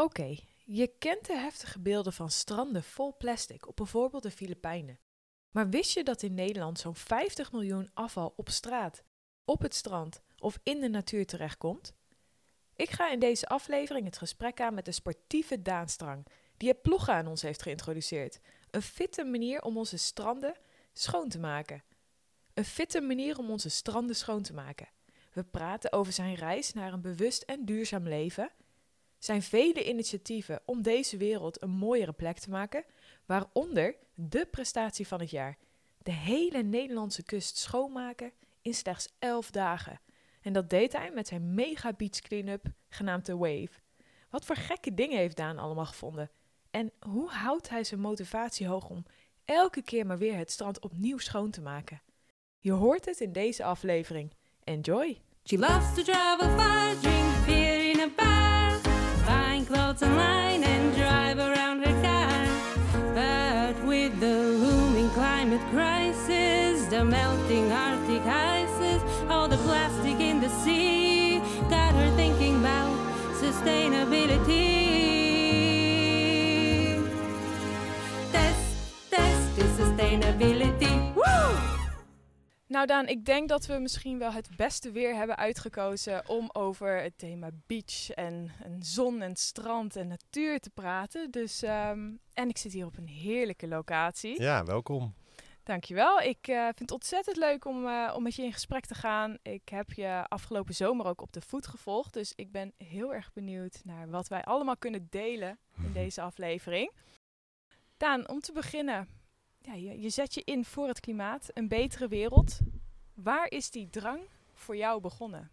Oké, je kent de heftige beelden van stranden vol plastic op bijvoorbeeld de Filipijnen. Maar wist je dat in Nederland zo'n 50 miljoen afval op straat, op het strand of in de natuur terechtkomt? Ik ga in deze aflevering het gesprek aan met de sportieve Daanstrang, die het ploegen aan ons heeft geïntroduceerd. Een fitte manier om onze stranden schoon te maken. Een fitte manier om onze stranden schoon te maken. We praten over zijn reis naar een bewust en duurzaam leven, zijn vele initiatieven om deze wereld een mooiere plek te maken, waaronder de prestatie van het jaar: de hele Nederlandse kust schoonmaken in slechts 11 dagen. En dat deed hij met zijn mega beach clean-up genaamd The Wave. Wat voor gekke dingen heeft Daan allemaal gevonden? En hoe houdt hij zijn motivatie hoog om elke keer maar weer het strand opnieuw schoon te maken? Je hoort het in deze aflevering. Enjoy! She loves to travel drink beer in a clothes online and drive around her car. But with the looming climate crisis, the melting Arctic ices, all the plastic in the sea, got her thinking about sustainability. Test, test is sustainability. Woo! Nou Daan, ik denk dat we misschien wel het beste weer hebben uitgekozen om over het thema beach en, en zon en strand en natuur te praten. Dus, ehm, en ik zit hier op een heerlijke locatie. Ja, welkom. Dankjewel. Ik eh, vind het ontzettend leuk om, eh, om met je in gesprek te gaan. Ik heb je afgelopen zomer ook op de voet gevolgd. Dus ik ben heel erg benieuwd naar wat wij allemaal kunnen delen in deze aflevering. Daan, om te beginnen. Ja, je, zet je in voor het klimaat, een betere wereld. Waar is die drang voor jou begonnen?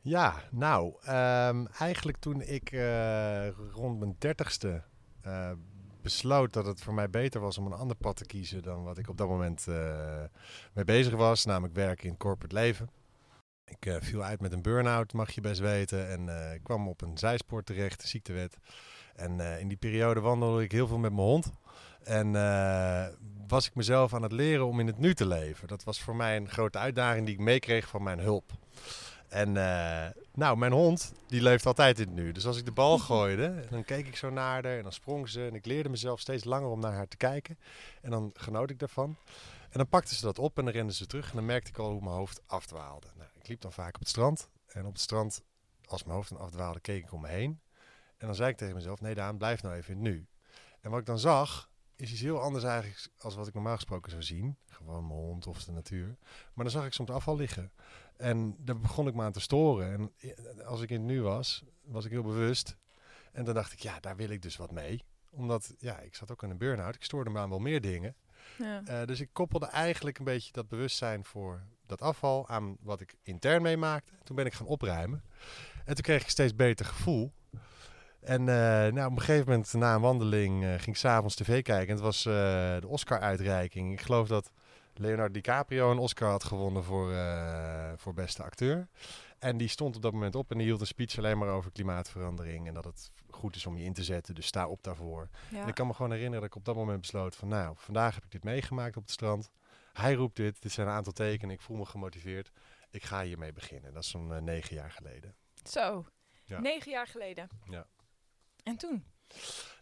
Ja, nou, ehm, eigenlijk toen ik eh, rond mijn dertigste eh besloot dat het voor mij beter was om een ander pad te kiezen dan wat ik op dat moment eh, mee bezig was, namelijk werken in corporate leven. Ik viel uit met een burn-out, mag je best weten, en kwam op een zijspoor terecht, ziektewet. En in die periode wandelde ik heel veel met mijn hond. En eh, was ik mezelf aan het leren om in het nu te leven. Dat was voor mij een grote uitdaging die ik meekreeg van mijn hulp. En eh, nou, mijn hond, die leeft altijd in het nu. Dus als ik de bal gooide, dan keek ik zo naar haar en dan sprong ze. En ik leerde mezelf steeds langer om naar haar te kijken. En dan genoot ik daarvan. En dan pakte ze dat op en dan rende ze terug. En dan merkte ik al hoe mijn hoofd afdwaalde. Nou, ik liep dan vaak op het strand. En op het strand, als mijn hoofd dan afdwaalde, keek ik om me heen. En dan zei ik tegen mezelf, nee Daan, blijf nou even in het nu. En wat ik dan zag, is iets heel anders eigenlijk als wat ik normaal gesproken zou zien. Gewoon mijn hond of de natuur. Maar dan zag ik soms afval liggen. En daar begon ik me aan te storen. En eh, als ik in het nu was, was ik heel bewust. En dan dacht ik, ja, daar wil ik dus wat mee. Omdat, ja, ik zat ook in een burn-out. Ik stoorde me aan wel meer dingen. Ja. Eh, dus ik koppelde eigenlijk een beetje dat bewustzijn voor dat afval aan wat ik intern meemaakte. Toen ben ik gaan opruimen. En toen kreeg ik steeds beter gevoel. En eh, nou, op een gegeven moment na een wandeling eh, ging ik s'avonds tv kijken. En het was eh, de Oscar-uitreiking. Ik geloof dat Leonardo DiCaprio een Oscar had gewonnen voor, voor beste acteur. En die stond op dat moment op en die hield een speech alleen maar over klimaatverandering. En dat het goed is om je in te zetten, dus sta op daarvoor. Ja. En ik kan me gewoon herinneren dat ik op dat moment besloot van... nou, vandaag heb ik dit meegemaakt op het strand. Hij roept dit, dit zijn een aantal tekenen, ik voel me gemotiveerd. Ik ga hiermee beginnen. Dat is zo'n negen jaar geleden. Zo, Ja. negen jaar geleden. Ja. En toen?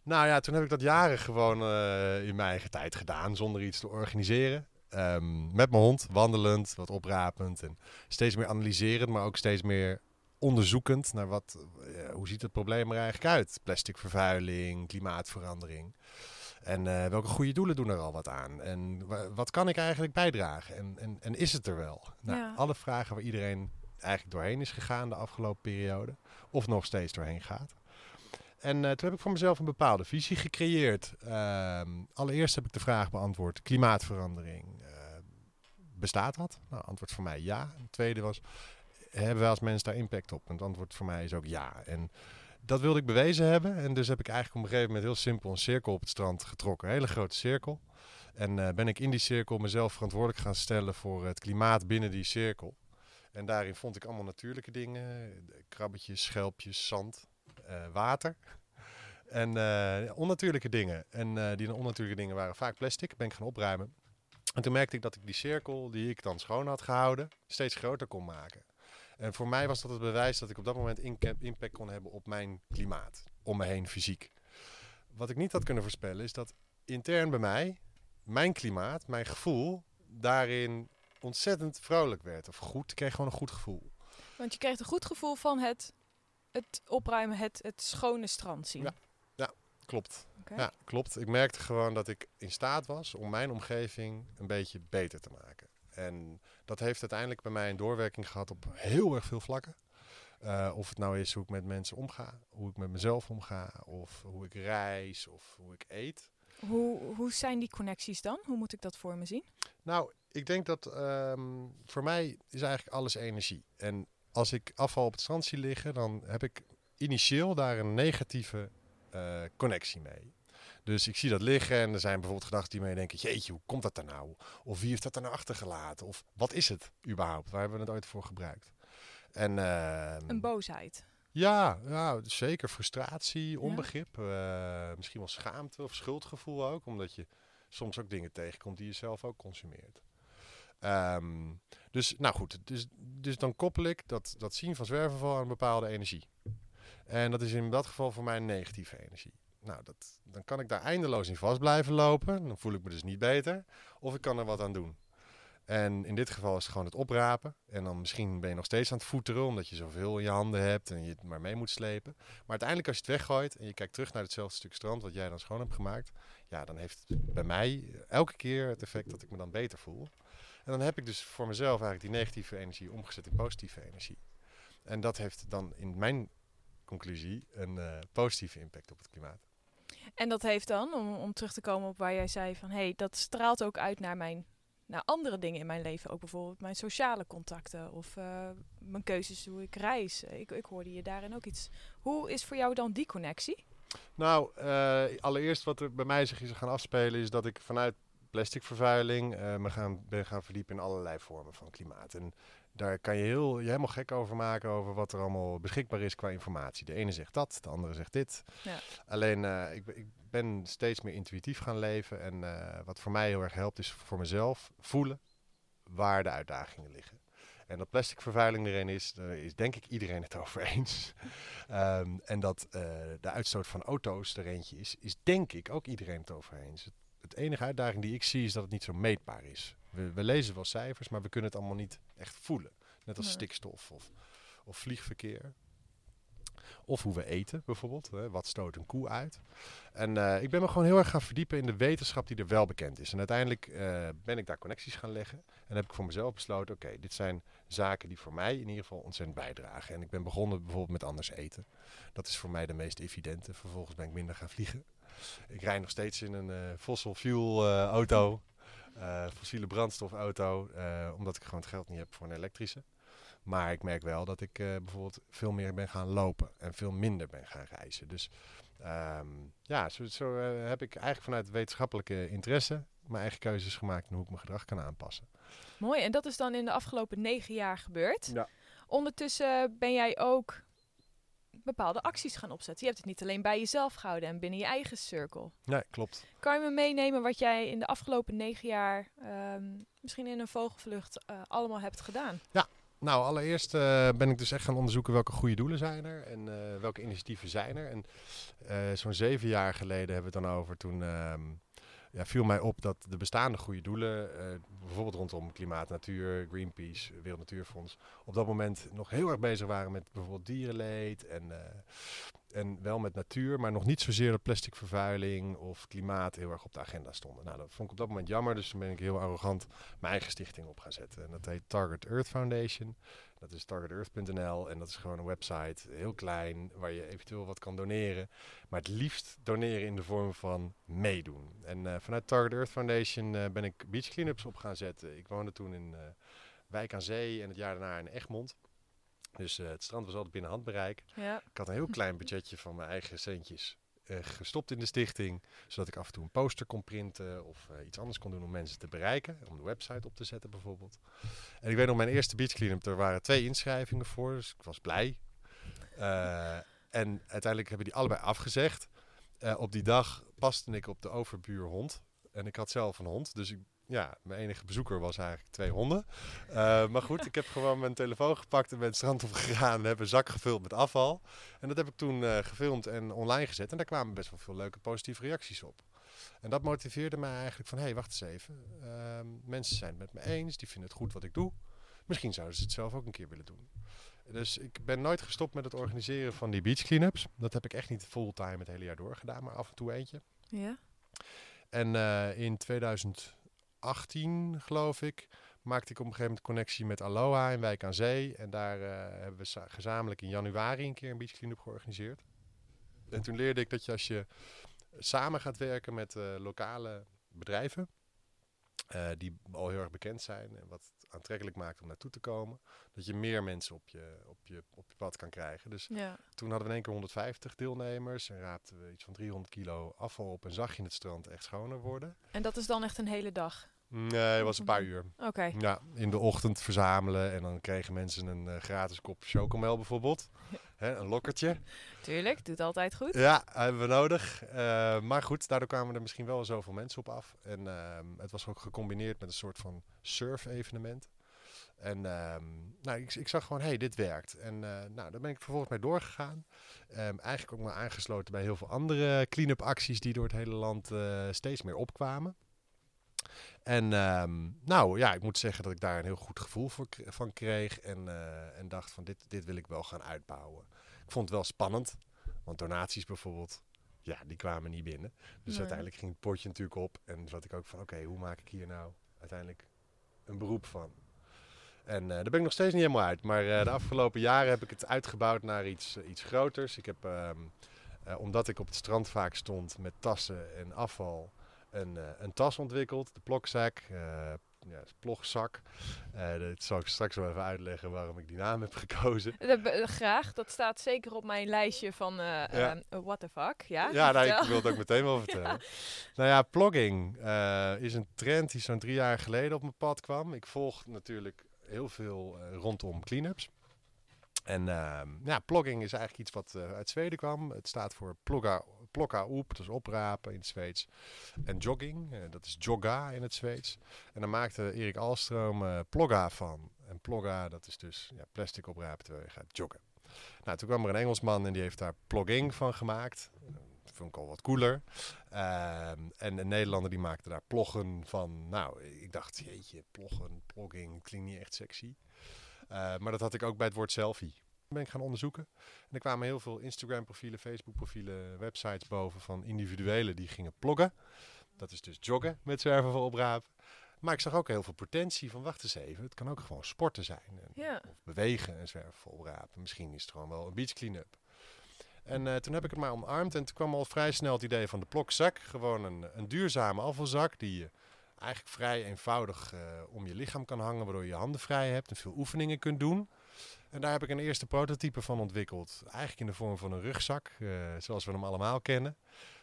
Nou ja, toen heb ik dat jaren gewoon eh, in mijn eigen tijd gedaan, zonder iets te organiseren. Ehm, met mijn hond, wandelend, wat oprapend en steeds meer analyserend, maar ook steeds meer onderzoekend naar wat, eh, hoe ziet het probleem er eigenlijk uit? Plastic vervuiling, klimaatverandering. En eh, welke goede doelen doen er al wat aan? En wa- wat kan ik eigenlijk bijdragen? En, en, en is het er wel? Nou, Ja. Alle vragen waar iedereen eigenlijk doorheen is gegaan de afgelopen periode. Of nog steeds doorheen gaat. En eh, toen heb ik voor mezelf een bepaalde visie gecreëerd. Ehm, allereerst heb ik de vraag beantwoord: klimaatverandering. eh, bestaat dat? Nou, antwoord voor mij ja. Het tweede was: hebben wij als mens daar impact op? En het antwoord voor mij is ook ja. En dat wilde ik bewezen hebben. En dus heb ik eigenlijk op een gegeven moment heel simpel een cirkel op het strand getrokken. Een hele grote cirkel. En eh, ben ik in die cirkel mezelf verantwoordelijk gaan stellen voor het klimaat binnen die cirkel. En daarin vond ik allemaal natuurlijke dingen: krabbetjes, schelpjes, zand, water. En eh, onnatuurlijke dingen. En eh, die onnatuurlijke dingen waren vaak plastic. Ben ik gaan opruimen. En toen merkte ik dat ik die cirkel die ik dan schoon had gehouden, steeds groter kon maken. En voor mij was dat het bewijs dat ik op dat moment impact kon hebben op mijn klimaat. om me heen fysiek. Wat ik niet had kunnen voorspellen is dat intern bij mij, mijn klimaat, mijn gevoel, daarin ontzettend vrolijk werd. Of goed, ik kreeg gewoon een goed gevoel. Want je kreeg een goed gevoel van het, het opruimen, het, het schone strand zien. Ja. Klopt. Oké. Ja, klopt. Ik merkte gewoon dat ik in staat was om mijn omgeving een beetje beter te maken. En dat heeft uiteindelijk bij mij een doorwerking gehad op heel erg veel vlakken. Eh, of het nou is hoe ik met mensen omga, hoe ik met mezelf omga, of hoe ik reis, of hoe ik eet. Hoe, hoe zijn die connecties dan? Hoe moet ik dat voor me zien? Nou, ik denk dat ehm, voor mij is eigenlijk alles energie. En als ik afval op het strand zie liggen, dan heb ik initieel daar een negatieve eh, connectie mee. Dus ik zie dat liggen en er zijn bijvoorbeeld gedachten die mij denken: jeetje, hoe komt dat er nou? Of wie heeft dat er nou achtergelaten? Of wat is het überhaupt? Waar hebben we het ooit voor gebruikt? En, ehm, Een boosheid. ja, ja, zeker. Frustratie, onbegrip. eh, misschien wel schaamte of schuldgevoel ook. Omdat je soms ook dingen tegenkomt die je zelf ook consumeert. Ehm, dus, nou goed. Dus, dus dan koppel ik dat, dat zien van zwerverval aan een bepaalde energie. En dat is in dat geval voor mij een negatieve energie. Nou, dat, dan kan ik daar eindeloos in vast blijven lopen. Dan voel ik me dus niet beter. Of ik kan er wat aan doen. En in dit geval is het gewoon het oprapen. En dan misschien ben je nog steeds aan het voeteren, omdat je zoveel in je handen hebt en je het maar mee moet slepen. Maar uiteindelijk als je het weggooit en je kijkt terug naar hetzelfde stuk strand wat jij dan schoon hebt gemaakt. Ja, dan heeft het bij mij elke keer het effect dat ik me dan beter voel. En dan heb ik dus voor mezelf eigenlijk die negatieve energie omgezet in positieve energie. En dat heeft dan in mijn conclusie een eh, positieve impact op het klimaat. En dat heeft dan, om, om terug te komen op waar jij zei van... hé, hey, dat straalt ook uit naar, mijn, naar andere dingen in mijn leven. Ook bijvoorbeeld mijn sociale contacten of eh, mijn keuzes hoe ik reis. Ik, ik hoorde je daarin ook iets. Hoe is voor jou dan die connectie? Nou, eh, allereerst wat er bij mij zich is gaan afspelen is dat ik vanuit plasticvervuiling eh, me gaan, ben gaan verdiepen in allerlei vormen van klimaat. En daar kan je, heel, je helemaal gek over maken over wat er allemaal beschikbaar is qua informatie. De ene zegt dat, de andere zegt dit. Ja. Alleen eh, ik, ben- ik ben steeds meer intuïtief gaan leven. En eh, wat voor mij heel erg helpt is voor mezelf voelen waar de uitdagingen liggen. En dat plastic vervuiling erin is, daar is denk ik iedereen het over eens. Ehm, en dat de uitstoot van auto's er eentje is, is denk ik ook iedereen het over eens. Het, het enige uitdaging die ik zie is dat het niet zo meetbaar is. We, we lezen wel cijfers, maar we kunnen het allemaal niet echt voelen. Net als Nee. stikstof of, of vliegverkeer. Of hoe we eten bijvoorbeeld. Hè. Wat stoot een koe uit? En eh, ik ben me gewoon heel erg gaan verdiepen in de wetenschap die er wel bekend is. En uiteindelijk eh, ben ik daar connecties gaan leggen. En heb ik voor mezelf besloten, oké, dit zijn zaken die voor mij in ieder geval ontzettend bijdragen. En ik ben begonnen bijvoorbeeld met anders eten. Dat is voor mij de meest evidente. Vervolgens ben ik minder gaan vliegen. Ik rijd nog steeds in een eh, fossil fuel eh, auto. eh, fossiele brandstofauto. eh, omdat ik gewoon het geld niet heb voor een elektrische. Maar ik merk wel dat ik eh, bijvoorbeeld veel meer ben gaan lopen. En veel minder ben gaan reizen. Dus ehm, ja, zo, zo heb ik eigenlijk vanuit wetenschappelijke interesse mijn eigen keuzes gemaakt en hoe ik mijn gedrag kan aanpassen. Mooi, en dat is dan in de afgelopen negen jaar gebeurd. Ja. Ondertussen ben jij ook bepaalde acties gaan opzetten. Je hebt het niet alleen bij jezelf gehouden en binnen je eigen cirkel. Nee, klopt. Kan je me meenemen wat jij in de afgelopen negen jaar, ehm, misschien in een vogelvlucht, eh, allemaal hebt gedaan? Nou, allereerst eh, ben ik dus echt gaan onderzoeken welke goede doelen zijn er en eh, welke initiatieven zijn er. En zo'n zeven jaar geleden hebben we het dan over. Toen ehm, ja, viel mij op dat de bestaande goede doelen, eh, bijvoorbeeld rondom klimaat, natuur, Greenpeace, Wereld Natuurfonds, op dat moment nog heel erg bezig waren met bijvoorbeeld dierenleed en, eh, en wel met natuur, maar nog niet zozeer dat plastic vervuiling of klimaat heel erg op de agenda stonden. Nou, dat vond ik op dat moment jammer, dus toen ben ik heel arrogant mijn eigen stichting op gaan zetten. En dat heet Target Earth Foundation. Dat is targetearth.nl en dat is gewoon een website, heel klein, waar je eventueel wat kan doneren. Maar het liefst doneren in de vorm van meedoen. En eh, vanuit Target Earth Foundation eh, ben ik beach cleanups op gaan zetten. Ik woonde toen in eh, Wijk aan Zee en het jaar daarna in Egmond. Dus eh, het strand was altijd binnen handbereik. Ja. Ik had een heel klein budgetje van mijn eigen centjes eh, gestopt in de stichting. Zodat ik af en toe een poster kon printen of eh, iets anders kon doen om mensen te bereiken. Om de website op te zetten bijvoorbeeld. En ik weet nog, mijn eerste beach cleanup, er waren twee inschrijvingen voor. Dus ik was blij. En uiteindelijk hebben die allebei afgezegd. Op die dag paste ik op de overbuurhond. En ik had zelf een hond. Dus ik ja, mijn enige bezoeker was eigenlijk twee honden. Eh, maar goed, ik heb gewoon mijn telefoon gepakt en ben het strand op gegaan. En een zak gevuld met afval. En dat heb ik toen eh, gefilmd en online gezet. En daar kwamen best wel veel leuke positieve reacties op. En dat motiveerde mij eigenlijk van, hé, hey, wacht eens even. Ehm, mensen zijn het met me eens, die vinden het goed wat ik doe. Misschien zouden ze het zelf ook een keer willen doen. Dus ik ben nooit gestopt met het organiseren van die beach cleanups. Dat heb ik echt niet fulltime het hele jaar door gedaan, maar af en toe eentje. Ja. En eh, in 2000... 18, geloof ik, maakte ik op een gegeven moment connectie met Aloha in Wijk aan Zee. En daar eh, hebben we gezamenlijk in januari een keer een beach cleanup georganiseerd. En toen leerde ik dat je als je samen gaat werken met eh, lokale bedrijven, eh, die al heel erg bekend zijn en wat het aantrekkelijk maakt om naartoe te komen, dat je meer mensen op je, op je, op je pad kan krijgen. Dus toen hadden we in één keer 150 deelnemers en raapten we iets van 300 kilo afval op en zag je het strand echt schoner worden. En dat is dan echt een hele dag? Nee, het was een paar uur. Oké. Ja, in de ochtend verzamelen en dan kregen mensen een eh, gratis kop chocomel bijvoorbeeld. Hè, een lokkertje. Tuurlijk, doet altijd goed. Ja, hebben we nodig. Eh, maar goed, daardoor kwamen er misschien wel zoveel mensen op af. En ehm, het was ook gecombineerd met een soort van surf-evenement. En ehm, nou, ik, ik zag gewoon, hé, hey, dit werkt. En eh, nou, daar ben ik vervolgens mee doorgegaan. Ehm, eigenlijk ook maar aangesloten bij heel veel andere clean-up acties die door het hele land steeds meer opkwamen. En ehm, nou ja, ik moet zeggen dat ik daar een heel goed gevoel voor, van kreeg. En, eh, en dacht van dit, dit wil ik wel gaan uitbouwen. Ik vond het wel spannend. Want donaties bijvoorbeeld, ja, die kwamen niet binnen. Dus Nee. uiteindelijk ging het potje natuurlijk op. En zat ik ook van oké, hoe maak ik hier nou uiteindelijk een beroep van? En eh, daar ben ik nog steeds niet helemaal uit. Maar eh, de afgelopen jaren heb ik het uitgebouwd naar iets, iets groters. Ik heb, ehm, eh, omdat ik op het strand vaak stond met tassen en afval, een, eh, een tas ontwikkeld. De plokzak, eh ja, plogzak. Eh, dat zal ik straks wel even uitleggen waarom ik die naam heb gekozen. Graag, dat staat zeker op mijn lijstje van Ja. what the fuck. Ja, Ja, nou, ik wil het ook meteen wel vertellen. Nou ja, plogging is een trend die zo'n drie jaar geleden op mijn pad kwam. Ik volg natuurlijk heel veel rondom cleanups. En ehm, ja, plogging is eigenlijk iets wat uit Zweden kwam. Het staat voor plogga, plocka oep, dat is oprapen in het Zweeds. En jogging, eh, dat is jogga in het Zweeds. En daar maakte Erik Alstroom eh plogga van. En plogga, dat is dus ja, plastic oprapen terwijl je gaat joggen. Nou, toen kwam er een Engelsman en die heeft daar plogging van gemaakt. Dat vond ik al wat cooler. Ehm, en een Nederlander die maakte daar ploggen van. Nou, ik dacht, jeetje, ploggen, plogging, klinkt niet echt sexy. Eh, maar dat had ik ook bij het woord selfie. Ben ik gaan onderzoeken. En er kwamen heel veel Instagram-profielen, Facebook-profielen, websites boven van individuelen die gingen ploggen. Dat is dus joggen met zwerven voor oprapen. Maar ik zag ook heel veel potentie van, wacht eens even, het kan ook gewoon sporten zijn. En, Ja. Of bewegen en zwerven voor oprapen. Misschien is het gewoon wel een beach clean-up. En eh, toen heb ik het maar omarmd en toen kwam al vrij snel het idee van de plokzak. Gewoon een, een duurzame afvalzak die je eigenlijk vrij eenvoudig eh, om je lichaam kan hangen, waardoor je je handen vrij hebt en veel oefeningen kunt doen. En daar heb ik een eerste prototype van ontwikkeld. Eigenlijk in de vorm van een rugzak, eh, zoals we hem allemaal kennen.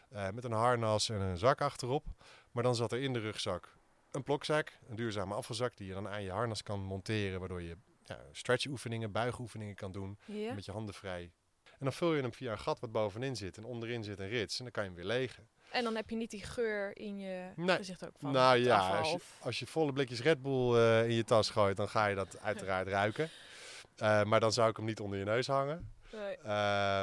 Eh, met een harnas en een zak achterop. Maar dan zat er in de rugzak een plokzak, een duurzame afvalzak, die je dan aan je harnas kan monteren, waardoor je ja, stretchoefeningen, buigoefeningen kan doen met je handen vrij. En dan vul je hem via een gat wat bovenin zit en onderin zit een rits en dan kan je hem weer legen. En dan heb je niet die geur in je Nee. gezicht ook van nou het ja, als je, als je volle blikjes Red Bull eh, in je tas gooit, dan ga je dat uiteraard ruiken. Eh, maar dan zou ik hem niet onder je neus hangen. Nee. Eh,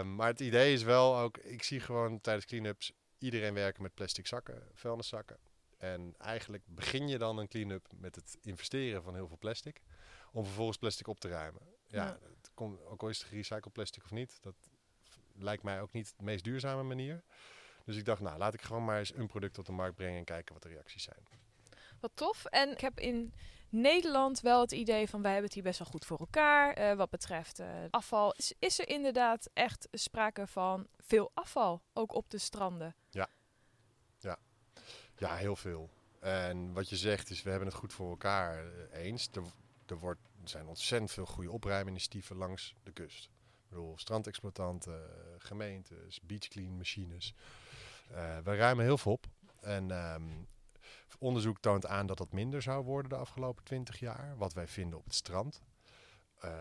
maar het idee is wel ook, ik zie gewoon tijdens clean-ups iedereen werken met plastic zakken, vuilniszakken. En eigenlijk begin je dan een clean-up met het investeren van heel veel plastic, om vervolgens plastic op te ruimen. Ja, Ja. Het komt, ook al is het gerecycled plastic of niet, dat lijkt mij ook niet de meest duurzame manier. Dus ik dacht, nou laat ik gewoon maar eens een product op de markt brengen en kijken wat de reacties zijn. Wat tof. En ik heb in Nederland wel het idee van wij hebben het hier best wel goed voor elkaar. eh, wat betreft eh, afval. Is, er inderdaad echt sprake van veel afval, ook op de stranden? Ja, heel veel. En wat je zegt is, we hebben het goed voor elkaar eh, eens. Er, wordt, er zijn ontzettend veel goede opruiminitiatieven langs de kust. Ik bedoel, strandexploitanten, gemeentes, beachclean machines. Eh we ruimen heel veel op. En ehm, onderzoek toont aan dat dat minder zou worden de afgelopen 20 jaar. Wat wij vinden op het strand. Eh,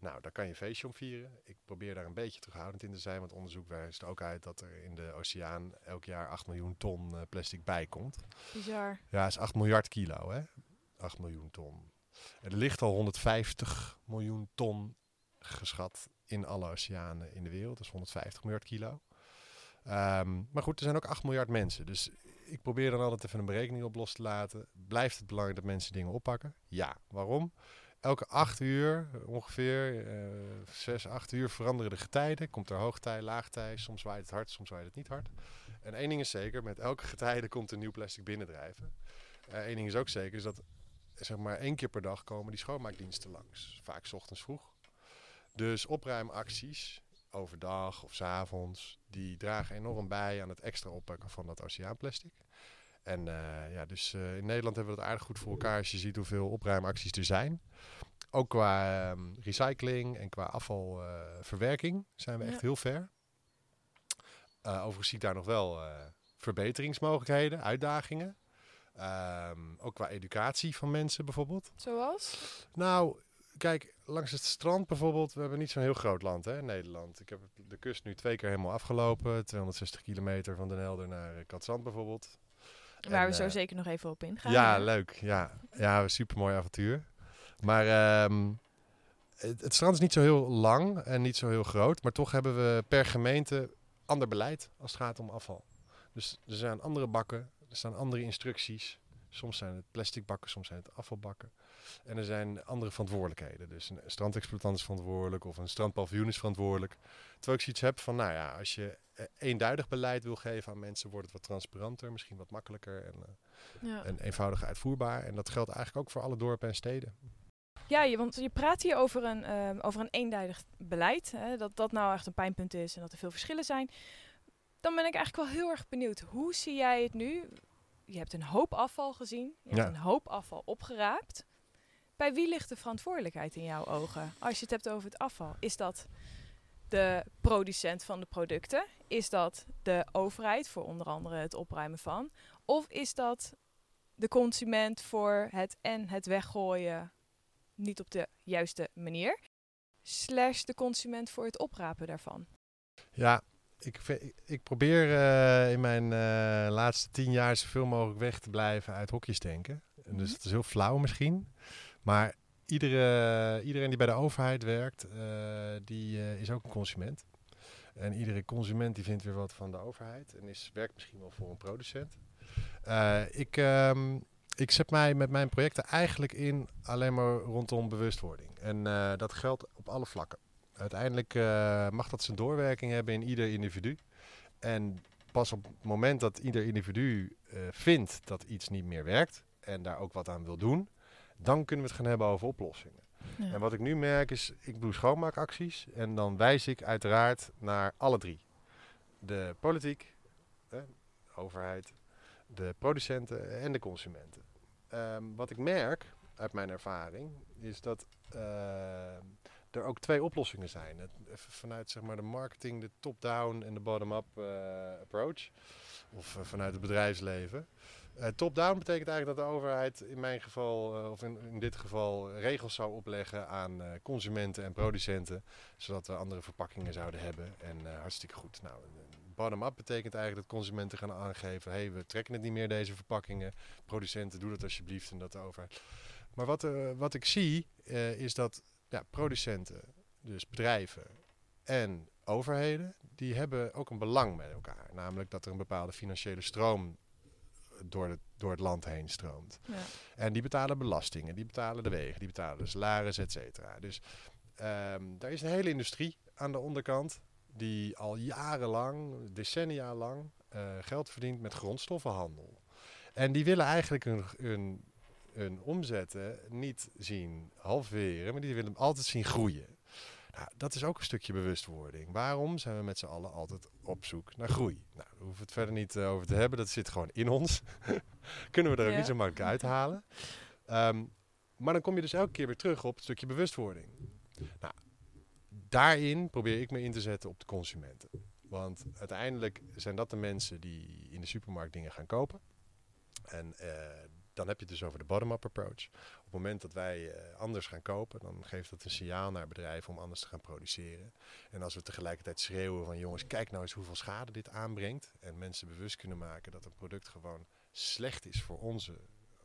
nou, daar kan je een feestje om vieren. Ik probeer daar een beetje terughoudend in te zijn, want onderzoek wijst ook uit dat er in de oceaan elk jaar 8 miljoen ton eh, plastic bij komt. Bizar. Ja, is 8 miljard kilo, hè? 8 miljoen ton. Er ligt al 150 miljoen ton geschat in alle oceanen in de wereld. Dat is 150 miljard kilo. Ehm, maar goed, er zijn ook 8 miljard mensen. Dus ik probeer dan altijd even een berekening op los te laten. Blijft het belangrijk dat mensen dingen oppakken? Ja. Waarom? Elke 8 uur, eh, ongeveer eh 6, 8 uur veranderen de getijden. Komt er hoogtij, laagtij. Soms waait het hard, soms waait het niet hard. En één ding is zeker, met elke getijde komt er nieuw plastic binnendrijven. Eén ding is ook zeker, is dat zeg maar één keer per dag komen die schoonmaakdiensten langs. Vaak 's ochtends vroeg. Dus opruimacties, overdag of 's avonds, die dragen enorm bij aan het extra oppakken van dat oceaanplastic. En eh, ja, dus eh, in Nederland hebben we het aardig goed voor elkaar als je ziet hoeveel opruimacties er zijn. Ook qua ehm, recycling en qua afvalverwerking zijn we echt heel ver. Eh, overigens zie ik daar nog wel verbeteringsmogelijkheden, uitdagingen. Ehm, ook qua educatie van mensen bijvoorbeeld. Zoals? Nou, kijk, langs het strand bijvoorbeeld, we hebben niet zo'n heel groot land hè, Nederland. Ik heb de kust nu twee keer helemaal afgelopen. 260 kilometer van Den Helder naar eh, Katzand bijvoorbeeld. Waar En, we zo eh, zeker nog even op ingaan. ja, hè? leuk. Ja, ja super mooi avontuur. Maar ehm, het, het strand is niet zo heel lang en niet zo heel groot. Maar toch hebben we per gemeente ander beleid als het gaat om afval. Dus er zijn andere bakken, er staan andere instructies. Soms zijn het plastic bakken, soms zijn het afvalbakken. En er zijn andere verantwoordelijkheden. Dus een strandexploitant is verantwoordelijk of een strandpaviljoen is verantwoordelijk. Terwijl ik zoiets heb van, nou ja, als je eh, eenduidig beleid wil geven aan mensen, wordt het wat transparanter, misschien wat makkelijker en, Ja. en eenvoudiger uitvoerbaar. En dat geldt eigenlijk ook voor alle dorpen en steden. Ja, je, want je praat hier over een, ehm, over een eenduidig beleid. Hè, dat dat nou echt een pijnpunt is en dat er veel verschillen zijn. Dan ben ik eigenlijk wel heel erg benieuwd. Hoe zie jij het nu? Je hebt een hoop afval gezien. Je Ja. hebt een hoop afval opgeraapt. Bij wie ligt de verantwoordelijkheid in jouw ogen? Als je het hebt over het afval. Is dat de producent van de producten? Is dat de overheid voor onder andere het opruimen van? Of is dat de consument voor het en het weggooien niet op de juiste manier? Slash de consument voor het oprapen daarvan. Ja, ik, ik- probeer eh, in mijn eh, laatste tien jaar zoveel mogelijk weg te blijven uit hokjes denken. En Dus Mhm. het is heel flauw misschien. Maar iedere, iedereen die bij de overheid werkt, eh, die is ook een consument. En iedere consument die vindt weer wat van de overheid en is, werkt misschien wel voor een producent. Ik, ehm, ik zet mij met mijn projecten eigenlijk in alleen maar rondom bewustwording. En dat geldt op alle vlakken. Uiteindelijk eh, mag dat zijn doorwerking hebben in ieder individu. En pas op het moment dat ieder individu eh, vindt dat iets niet meer werkt en daar ook wat aan wil doen, dan kunnen we het gaan hebben over oplossingen. En wat ik nu merk is, ik doe schoonmaakacties en dan wijs ik uiteraard naar alle drie. De politiek, de overheid, de producenten en de consumenten. Ehm, wat ik merk uit mijn ervaring is dat ehm, er ook twee oplossingen zijn. Vanuit zeg maar, de marketing, de top-down en de bottom-up eh, approach. Of eh, vanuit het bedrijfsleven. Eh, top-down betekent eigenlijk dat de overheid in mijn geval, of in, in dit geval, regels zou opleggen aan consumenten en producenten. Zodat we andere verpakkingen zouden hebben. En hartstikke goed. Nou, bottom-up betekent eigenlijk dat consumenten gaan aangeven: hé, hey, we trekken het niet meer, deze verpakkingen. Producenten, doe dat alsjeblieft. En dat overheid. Maar wat, wat ik zie, is dat ja, producenten, dus bedrijven en overheden, die hebben ook een belang met elkaar. Namelijk dat er een bepaalde financiële stroom door het, door het land heen stroomt. Ja. En die betalen belastingen, die betalen de wegen, die betalen de salaris, et cetera. Dus ehm, daar is een hele industrie aan de onderkant die al jarenlang, decennia lang, eh, geld verdient met grondstoffenhandel. En die willen eigenlijk hun, hun, hun omzetten niet zien halveren, maar die willen hem altijd zien groeien. Nou, dat is ook een stukje bewustwording. Waarom zijn we met z'n allen altijd op zoek naar groei? Nou, daar hoeven we het verder niet eh, over te hebben. Dat zit gewoon in ons. Kunnen we er ook Ja. niet zo makkelijk uithalen. Ehm, maar dan kom je dus elke keer weer terug op het stukje bewustwording. Nou, daarin probeer ik me in te zetten op de consumenten. Want uiteindelijk zijn dat de mensen die in de supermarkt dingen gaan kopen. En eh, dan heb je het dus over de bottom-up approach. Op het moment dat wij eh, anders gaan kopen, dan geeft dat een signaal naar bedrijven om anders te gaan produceren. En als we tegelijkertijd schreeuwen van jongens, kijk nou eens hoeveel schade dit aanbrengt. En mensen bewust kunnen maken dat een product gewoon slecht is voor onze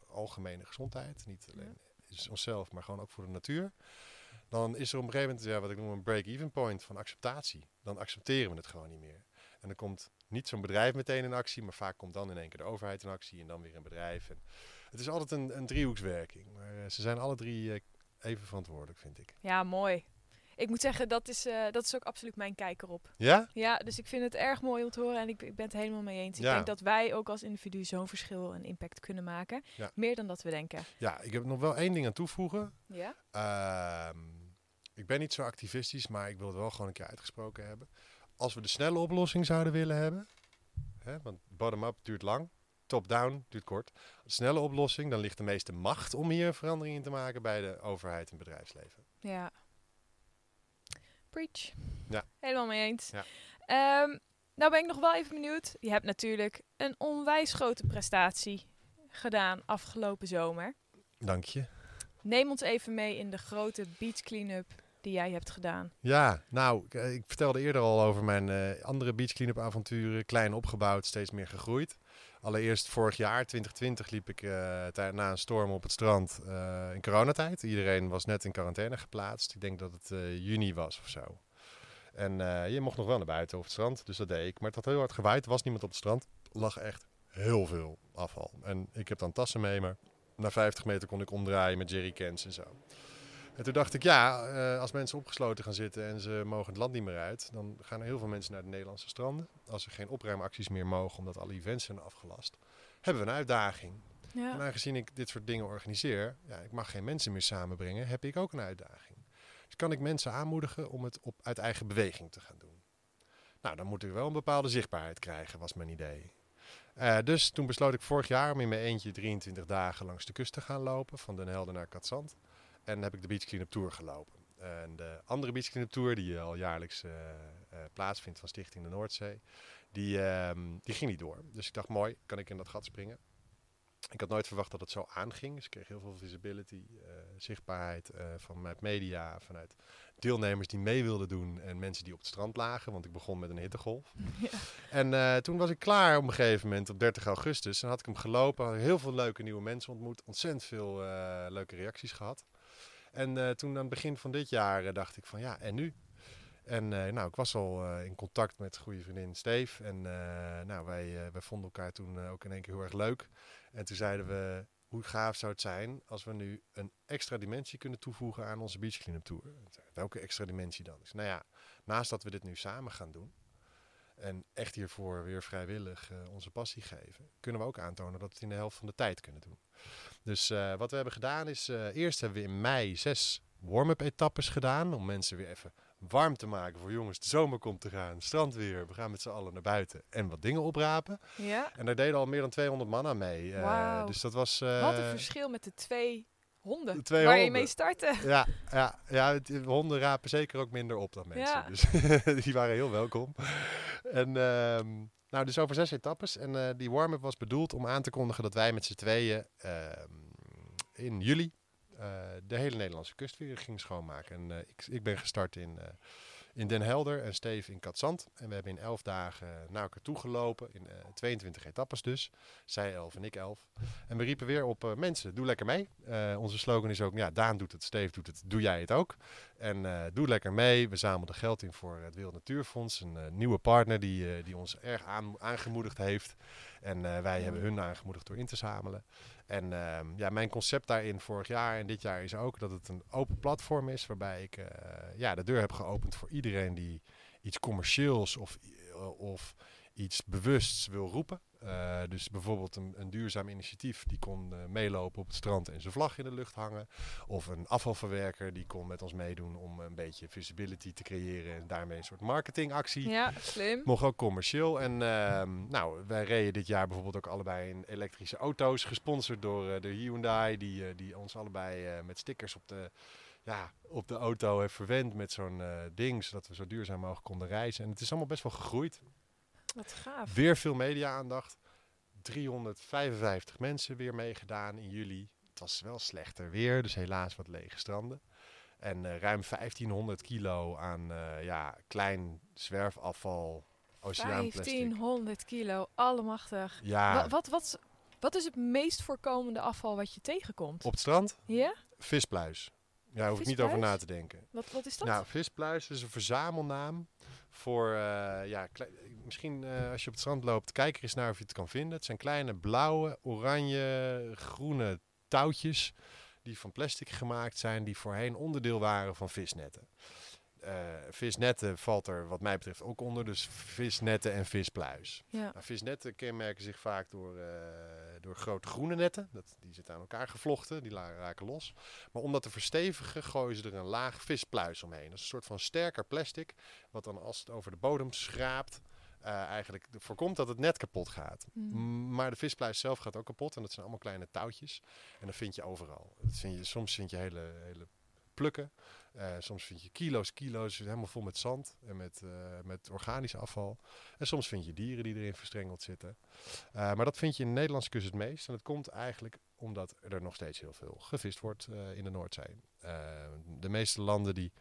algemene gezondheid. Niet alleen is onszelf, maar gewoon ook voor de natuur. Dan is er op een gegeven moment ja, wat ik noem een break-even point van acceptatie. Dan accepteren we het gewoon niet meer. En dan komt niet zo'n bedrijf meteen in actie, maar vaak komt dan in één keer de overheid in actie en dan weer een bedrijf. En het is altijd een, een driehoekswerking. Maar eh, ze zijn alle drie eh, even verantwoordelijk, vind ik. Ja, mooi. Ik moet zeggen, dat is, eh, dat is ook absoluut mijn kijker op. Ja? Ja, dus ik vind het erg mooi om te horen en ik, ik ben het helemaal mee eens. Ik Ja. denk dat wij ook als individu zo'n verschil en impact kunnen maken. Ja. Meer dan dat we denken. Ja, ik heb nog wel één ding aan toevoegen. Ja? Ehm, ik ben niet zo activistisch, maar ik wil het wel gewoon een keer uitgesproken hebben. Als we de snelle oplossing zouden willen hebben, hè, want bottom-up duurt lang, top-down duurt kort. Snelle oplossing, dan ligt de meeste macht om hier verandering in te maken bij de overheid en bedrijfsleven. Ja. Preach. Ja. Helemaal mee eens. Ja. Ehm, nou ben ik nog wel even benieuwd. Je hebt natuurlijk een onwijs grote prestatie gedaan afgelopen zomer. Dank je. Neem ons even mee in de grote beach clean-up die jij hebt gedaan. Ja, nou, ik, eh, ik vertelde eerder al over mijn eh, andere beach cleanup avonturen. Klein opgebouwd, steeds meer gegroeid. Allereerst vorig jaar, 2020, liep ik tij- na een storm op het strand eh, in coronatijd. Iedereen was net in quarantaine geplaatst. Ik denk dat het eh, juni was of zo. En je mocht nog wel naar buiten op het strand, dus dat deed ik. Maar het had heel hard gewaaid, was niemand op het strand. Lag echt heel veel afval. En ik heb dan tassen mee, maar na 50 meter kon ik omdraaien met jerrycans en zo. En toen dacht ik, ja, eh, als mensen opgesloten gaan zitten en ze mogen het land niet meer uit, dan gaan er heel veel mensen naar de Nederlandse stranden. Als er geen opruimacties meer mogen omdat alle events zijn afgelast, hebben we een uitdaging. En Ja. aangezien ik dit soort dingen organiseer, ja, ik mag geen mensen meer samenbrengen, heb ik ook een uitdaging. Dus kan ik mensen aanmoedigen om het op, uit eigen beweging te gaan doen. Nou, dan moet ik wel een bepaalde zichtbaarheid krijgen, was mijn idee. Eh, dus toen besloot ik vorig jaar om in mijn eentje 23 dagen langs de kust te gaan lopen, van Den Helder naar Katzand. En heb ik de Beach Cleanup Tour gelopen. En de andere Beach Cleanup Tour, die al jaarlijks eh, eh, plaatsvindt van Stichting de Noordzee, die, ehm, die ging niet door. Dus ik dacht, mooi, kan ik in dat gat springen. Ik had nooit verwacht dat het zo aanging. Dus ik kreeg heel veel visibility, eh, zichtbaarheid eh, vanuit media, vanuit deelnemers die mee wilden doen en mensen die op het strand lagen, want ik begon met een hittegolf. Ja. En eh, toen was ik klaar op een gegeven moment op 30 augustus. En had ik hem gelopen, had heel veel leuke nieuwe mensen ontmoet, ontzettend veel eh, leuke reacties gehad. En eh, toen aan het begin van dit jaar eh, dacht ik van ja, en nu? En eh, nou, ik was al in contact met goede vriendin Steef. En nou, wij, wij vonden elkaar toen ook in één keer heel erg leuk. En toen zeiden we, hoe gaaf zou het zijn als we nu een extra dimensie kunnen toevoegen aan onze Beach Cleanup Tour. Welke extra dimensie dan? Zei, nou ja, naast dat we dit nu samen gaan doen en echt hiervoor weer vrijwillig eh, onze passie geven, kunnen we ook aantonen dat we het in de helft van de tijd kunnen doen. Dus eh, wat we hebben gedaan is, eh, eerst hebben we in mei zes warm-up etappes gedaan om mensen weer even warm te maken voor jongens, de zomer komt te gaan, strand weer, we gaan met z'n allen naar buiten en wat dingen oprapen. ja. En daar deden al meer dan 200 man aan mee. Wauw. dus dat was... Wat een verschil met de twee honden twee waar je mee startte. ja, ja, ja, het- de honden rapen zeker ook minder op dan mensen. Ja. Dus die waren heel welkom. En ehm, nou, dus over zes etappes. En eh, die warm-up was bedoeld om aan te kondigen dat wij met z'n tweeën ehm, in juli eh, de hele Nederlandse kust weer gingen schoonmaken. En eh, ik, ik ben gestart in, in Den Helder en Steve in Katzand. En we hebben in elf dagen naar elkaar toe gelopen. In eh, 22 etappes dus. Zij elf en ik elf. En we riepen weer op eh, mensen, doe lekker mee. Eh, onze slogan is ook, ja, Daan doet het, Steve doet het, doe jij het ook. En eh, doe lekker mee. We zamelden geld in voor het Wereld Natuurfonds. Een eh, nieuwe partner die, eh, die ons erg aan, aangemoedigd heeft. En wij hebben hun aangemoedigd door in te zamelen. En ehm, ja, mijn concept daarin vorig jaar en dit jaar is ook dat het een open platform is. Waarbij ik ja, de deur heb geopend voor iedereen die iets commercieels of, of iets bewusts wil roepen. Eh, dus bijvoorbeeld een, een duurzaam initiatief die kon eh, meelopen op het strand en zijn vlag in de lucht hangen. Of een afvalverwerker die kon met ons meedoen om een beetje visibility te creëren en daarmee een soort marketingactie. Ja, slim. Mocht ook commercieel. En ehm, nou, wij reden dit jaar bijvoorbeeld ook allebei in elektrische auto's, gesponsord door eh, de Hyundai, die, die ons allebei met stickers op de, ja, op de auto heeft verwend met zo'n eh, ding, zodat we zo duurzaam mogelijk konden reizen. En het is allemaal best wel gegroeid. Wat gaaf. Weer veel media-aandacht. 355 mensen weer meegedaan in juli. Het was wel slechter weer, dus helaas wat lege stranden. En eh, ruim 1500 kilo aan eh, ja, klein zwerfafval, oceaanplastic. 1500 kilo, allemachtig. Ja, wat, wat, wat is het meest voorkomende afval wat je tegenkomt? op het strand, Ja? vispluis. Ja, hoef ik niet over na te denken. Wat, wat is dat? Nou, vispluis is een verzamelnaam voor, eh, ja, misschien eh, als je op het strand loopt, kijk er eens naar of je het kan vinden. Het zijn kleine blauwe, oranje, groene touwtjes die van plastic gemaakt zijn, die voorheen onderdeel waren van visnetten. Eh, visnetten valt er wat mij betreft ook onder, dus visnetten en vispluis. ja. Nou, visnetten kenmerken zich vaak door, eh, door grote groene netten. Dat, die zitten aan elkaar gevlochten, die raken los. Maar om dat te verstevigen gooien ze er een laag vispluis omheen. Dat is een soort van sterker plastic, wat dan als het over de bodem schraapt, eh, eigenlijk voorkomt dat het net kapot gaat. Hmm. Maar de vispluis zelf gaat ook kapot en dat zijn allemaal kleine touwtjes. En dat vind je overal. Dat vind je, soms vind je hele, hele plukken. Eh, soms vind je kilo's, kilo's helemaal vol met zand en met, eh, met organisch afval. En soms vind je dieren die erin verstrengeld zitten. Maar dat vind je in de Nederlandse kust het meest. En dat komt eigenlijk omdat er nog steeds heel veel gevist wordt in de Noordzee. De meeste landen die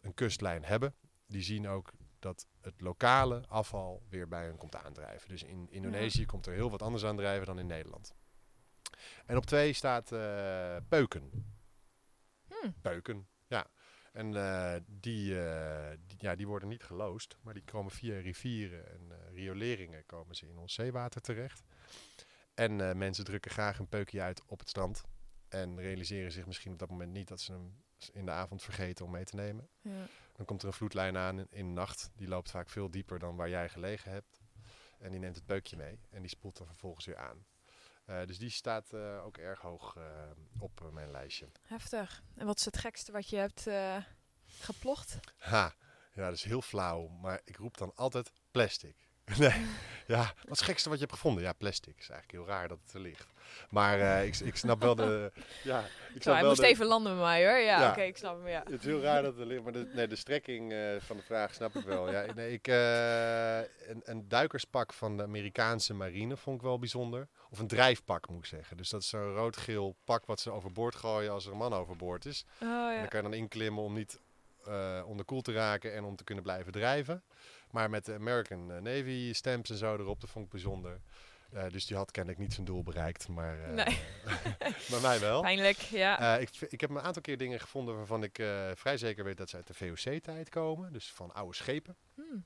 een kustlijn hebben, die zien ook dat het lokale afval weer bij hen komt aandrijven. Dus in Indonesië komt er heel wat anders aandrijven dan in Nederland. En op twee staat eh, peuken. Hmm. Peuken, ja. En eh, die, eh, die, ja, die worden niet geloosd, maar die komen via rivieren en rioleringen komen ze in ons zeewater terecht. En mensen drukken graag een peukje uit op het strand en realiseren zich misschien op dat moment niet dat ze hem in de avond vergeten om mee te nemen. Ja. Dan komt er een vloedlijn aan in, de nacht. Die loopt vaak veel dieper dan waar jij gelegen hebt. En die neemt het peukje mee en die spoelt dan vervolgens weer aan. Eh, dus die staat eh, ook erg hoog eh, op mijn lijstje. Heftig. En wat is het gekste wat je hebt geplocht? Ha, ja, dat is heel flauw, maar ik roep dan altijd plastic. nee, ja, wat is het gekste wat je hebt gevonden? Ja, plastic. is eigenlijk heel raar dat het er ligt. Maar eh, ik, ik snap wel de... Ja, ik Zo, hij wel moest de, even landen bij mij hoor. Ja, Ja. oké, ik snap hem, ja. Het is heel raar dat het er ligt, maar de, nee, de strekking eh, van de vraag snap ik wel. Ja, nee, ik, eh, een, een duikerspak van de Amerikaanse marine vond ik wel bijzonder. Of een drijfpak moet ik zeggen. Dus dat is zo'n rood-geel pak wat ze overboord gooien als er een man overboord is. Oh En ja. dan kan je dan inklimmen om niet eh onderkoeld te raken en om te kunnen blijven drijven. Maar met de American eh, Navy stamps en zo erop, dat vond ik bijzonder. Eh, dus die had kennelijk niet zijn doel bereikt, maar, eh, Nee. maar mij wel. Pijnlijk, ja. Ik, ik heb een aantal keer dingen gevonden waarvan ik vrij zeker weet dat ze uit de VOC-tijd komen. Dus van oude schepen. Hmm.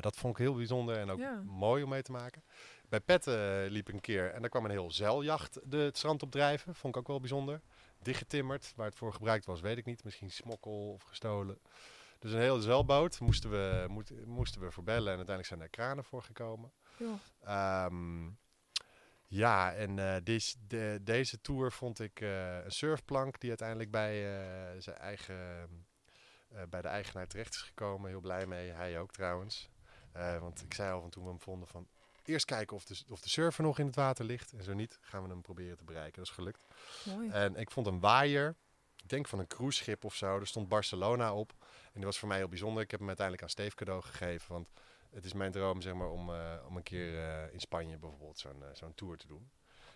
Dat vond ik heel bijzonder en ook Ja. mooi om mee te maken. Bij Petten liep ik een keer en daar kwam een heel zeiljacht de, het strand op drijven. Vond ik ook wel bijzonder. Dichtgetimmerd, waar het voor gebruikt was, weet ik niet. Misschien smokkel of gestolen. Dus een hele zeilboot moesten we, moet- moesten we voorbellen en uiteindelijk zijn er kranen voor gekomen. Joh. Ehm, ja, en eh, deze, de, deze tour vond ik eh, een surfplank die uiteindelijk bij, eh, zijn eigen, bij de eigenaar terecht is gekomen. Heel blij mee, hij ook trouwens. Want ik zei al van toen we hem vonden van eerst kijken of de, of de surfer nog in het water ligt. En zo niet, gaan we hem proberen te bereiken. Dat is gelukt. Mooi. En ik vond een waaier, ik denk van een cruiseschip of zo. Er stond Barcelona op. En die was voor mij heel bijzonder. Ik heb hem uiteindelijk aan Steve cadeau gegeven. Want het is mijn droom zeg maar, om, eh, om een keer eh, in Spanje bijvoorbeeld zo'n eh, zo'n tour te doen.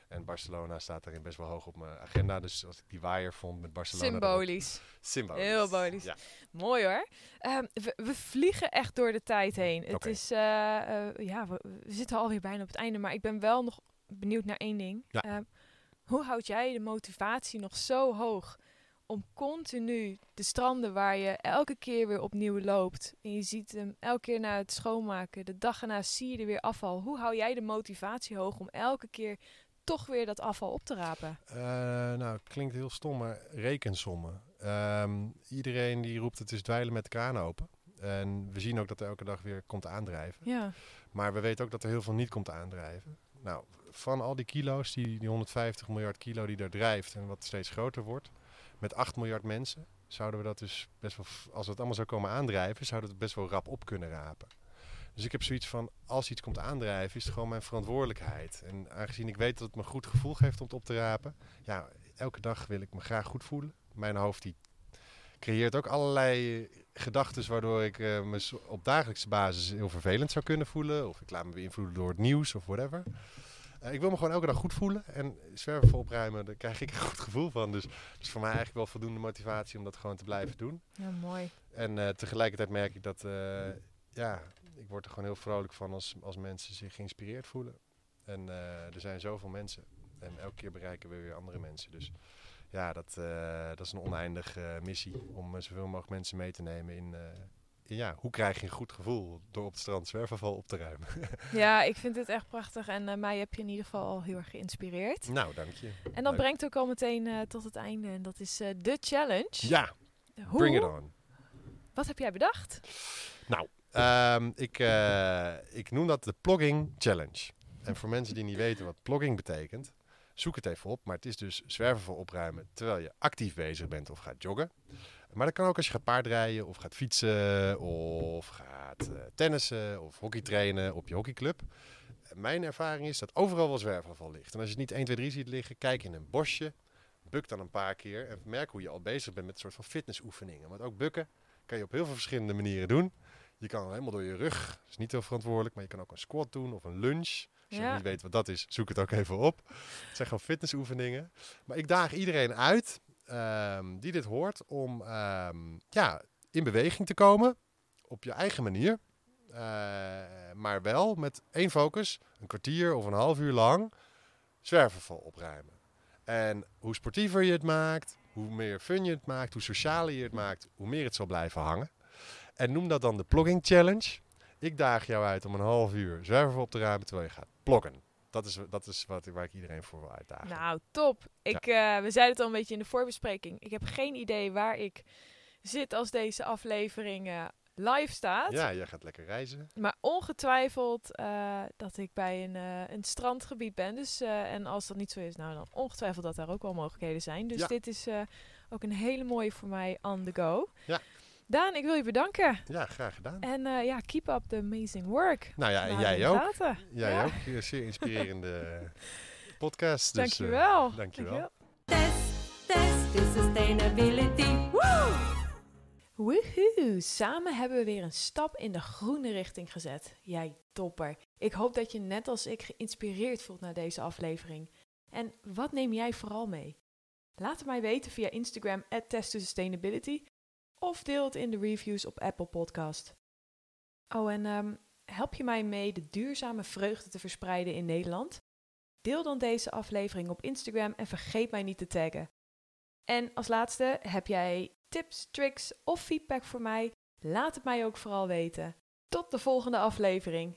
En Barcelona staat daarin best wel hoog op mijn agenda. Dus als ik die waaier vond met Barcelona... Symbolisch. Symbolisch. Heel symbolisch. Ja. Mooi hoor. Ehm, we, we vliegen echt door de tijd heen. Het is, ja, we, we zitten alweer bijna op het einde, maar ik ben wel nog benieuwd naar één ding. Ja. Ehm, hoe houd jij de motivatie nog zo hoog om continu de stranden waar je elke keer weer opnieuw loopt en je ziet hem elke keer na het schoonmaken, de dag erna zie je er weer afval. Hoe hou jij de motivatie hoog om elke keer toch weer dat afval op te rapen? Eh, nou, klinkt heel stom, maar rekensommen. Ehm, iedereen die roept het is dweilen met de kraan open. En we zien ook dat er elke dag weer komt aandrijven. Ja, Maar we weten ook dat er heel veel niet komt aandrijven. Nou, van al die kilo's, die, die 150 miljard kilo die daar drijft en wat steeds groter wordt, met 8 miljard mensen, zouden we dat dus best wel, als het allemaal zou komen aandrijven, zouden we het best wel rap op kunnen rapen. Dus ik heb zoiets van, als iets komt aandrijven, is het gewoon mijn verantwoordelijkheid. En aangezien ik weet dat het me goed gevoel geeft om het op te rapen, ja, elke dag wil ik me graag goed voelen. Mijn hoofd die creëert ook allerlei gedachten waardoor ik eh, me op dagelijkse basis heel vervelend zou kunnen voelen. Of ik laat me beïnvloeden door het nieuws of whatever. Eh, ik wil me gewoon elke dag goed voelen. En zwerven opruimen, daar krijg ik een goed gevoel van. Dus dat is voor mij eigenlijk wel voldoende motivatie om dat gewoon te blijven doen. Ja, mooi. En eh, tegelijkertijd merk ik dat, eh, ja, ik word er gewoon heel vrolijk van als, als mensen zich geïnspireerd voelen. En er zijn zoveel mensen. En elke keer bereiken we weer andere mensen. Dus ja, dat, dat is een oneindige missie om zoveel mogelijk mensen mee te nemen in, in, ja, hoe krijg je een goed gevoel door op het strand zwerfafval op te ruimen. Ja, ik vind het echt prachtig en eh, mij heb je in ieder geval al heel erg geïnspireerd. nou, dank je. En dat Leuk. brengt ook al meteen eh, tot het einde en dat is eh, de challenge. Ja, Hoe? bring it on. Wat heb jij bedacht? Ehm, ik, ik noem dat de Plogging Challenge. En voor mensen die niet weten wat plogging betekent, zoek het even op. Maar het is dus zwerven opruimen terwijl je actief bezig bent of gaat joggen. Maar dat kan ook als je gaat paardrijden of gaat fietsen of gaat eh, tennissen of hockeytrainen op je hockeyclub. Mijn ervaring is dat overal wel zwerfafval ligt. En als je het niet 1, 2, 3 ziet liggen, kijk in een bosje. Buk dan een paar keer en merk hoe je al bezig bent met een soort van fitnessoefeningen. Want ook bukken kan je op heel veel verschillende manieren doen. Je kan helemaal door je rug, dat is niet heel verantwoordelijk, maar je kan ook een squat doen of een lunge. Als je Ja. niet weet wat dat is, zoek het ook even op. Het zijn gewoon fitnessoefeningen. Maar ik daag iedereen uit ehm, die dit hoort om ehm, ja, in beweging te komen op je eigen manier. Eh, maar wel met één focus, een kwartier of een half uur lang, zwerfafval opruimen. En hoe sportiever je het maakt, hoe meer fun je het maakt, hoe socialer je het maakt, hoe meer het zal blijven hangen. En noem dat dan de Plogging Challenge. Ik daag jou uit om een half uur zwerfafval op te ruimen terwijl je gaat ploggen. Dat is, dat is wat, waar ik iedereen voor wil uitdagen. Nou, top. Ik, eh, we zeiden het al een beetje in de voorbespreking. Ik heb geen idee waar ik zit als deze aflevering eh, live staat. ja, jij gaat lekker reizen. Maar ongetwijfeld eh, dat ik bij een, een strandgebied ben. Dus, en als dat niet zo is, nou dan ongetwijfeld dat daar ook wel mogelijkheden zijn. Dus Ja. dit is ook een hele mooie voor mij on the go. Ja. Daan, ik wil je bedanken. Ja, graag gedaan. En eh, ja, keep up the amazing work. Nou ja, en jij de ook. gaten. Jij Ja. ook. Een zeer inspirerende podcast. Dus, eh, Dankjewel. dankjewel. Test, test is sustainability. Woo! Woehoe! Samen hebben we weer een stap in de groene richting gezet. Jij topper. Ik hoop dat je net als ik geïnspireerd voelt naar deze aflevering. En wat neem jij vooral mee? Laat het mij weten via Instagram @test2sustainability of deel het in de reviews op Apple Podcast. Oh, en ehm, help je mij mee de duurzame vreugde te verspreiden in Nederland? Deel dan deze aflevering op Instagram en vergeet mij niet te taggen. En als laatste, heb jij tips, tricks of feedback voor mij? Laat het mij ook vooral weten. Tot de volgende aflevering.